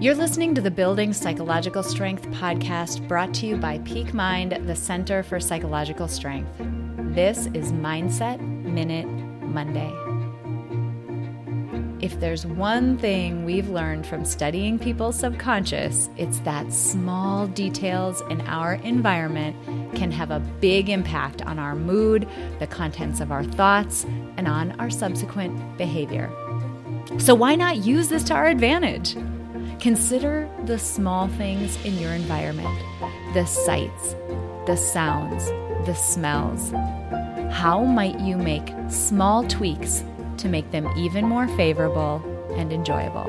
You're listening to the Building Psychological Strength podcast brought to you by Peak Mind, the Center for Psychological Strength. This is Mindset Minute Monday. If there's one thing we've learned from studying people's subconscious, it's that small details in our environment can have a big impact on our mood, the contents of our thoughts, and on our subsequent behavior. So, why not use this to our advantage? Consider the small things in your environment the sights, the sounds, the smells. How might you make small tweaks to make them even more favorable and enjoyable?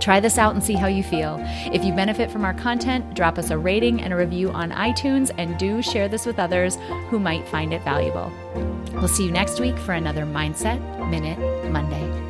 Try this out and see how you feel. If you benefit from our content, drop us a rating and a review on iTunes and do share this with others who might find it valuable. We'll see you next week for another Mindset Minute Monday.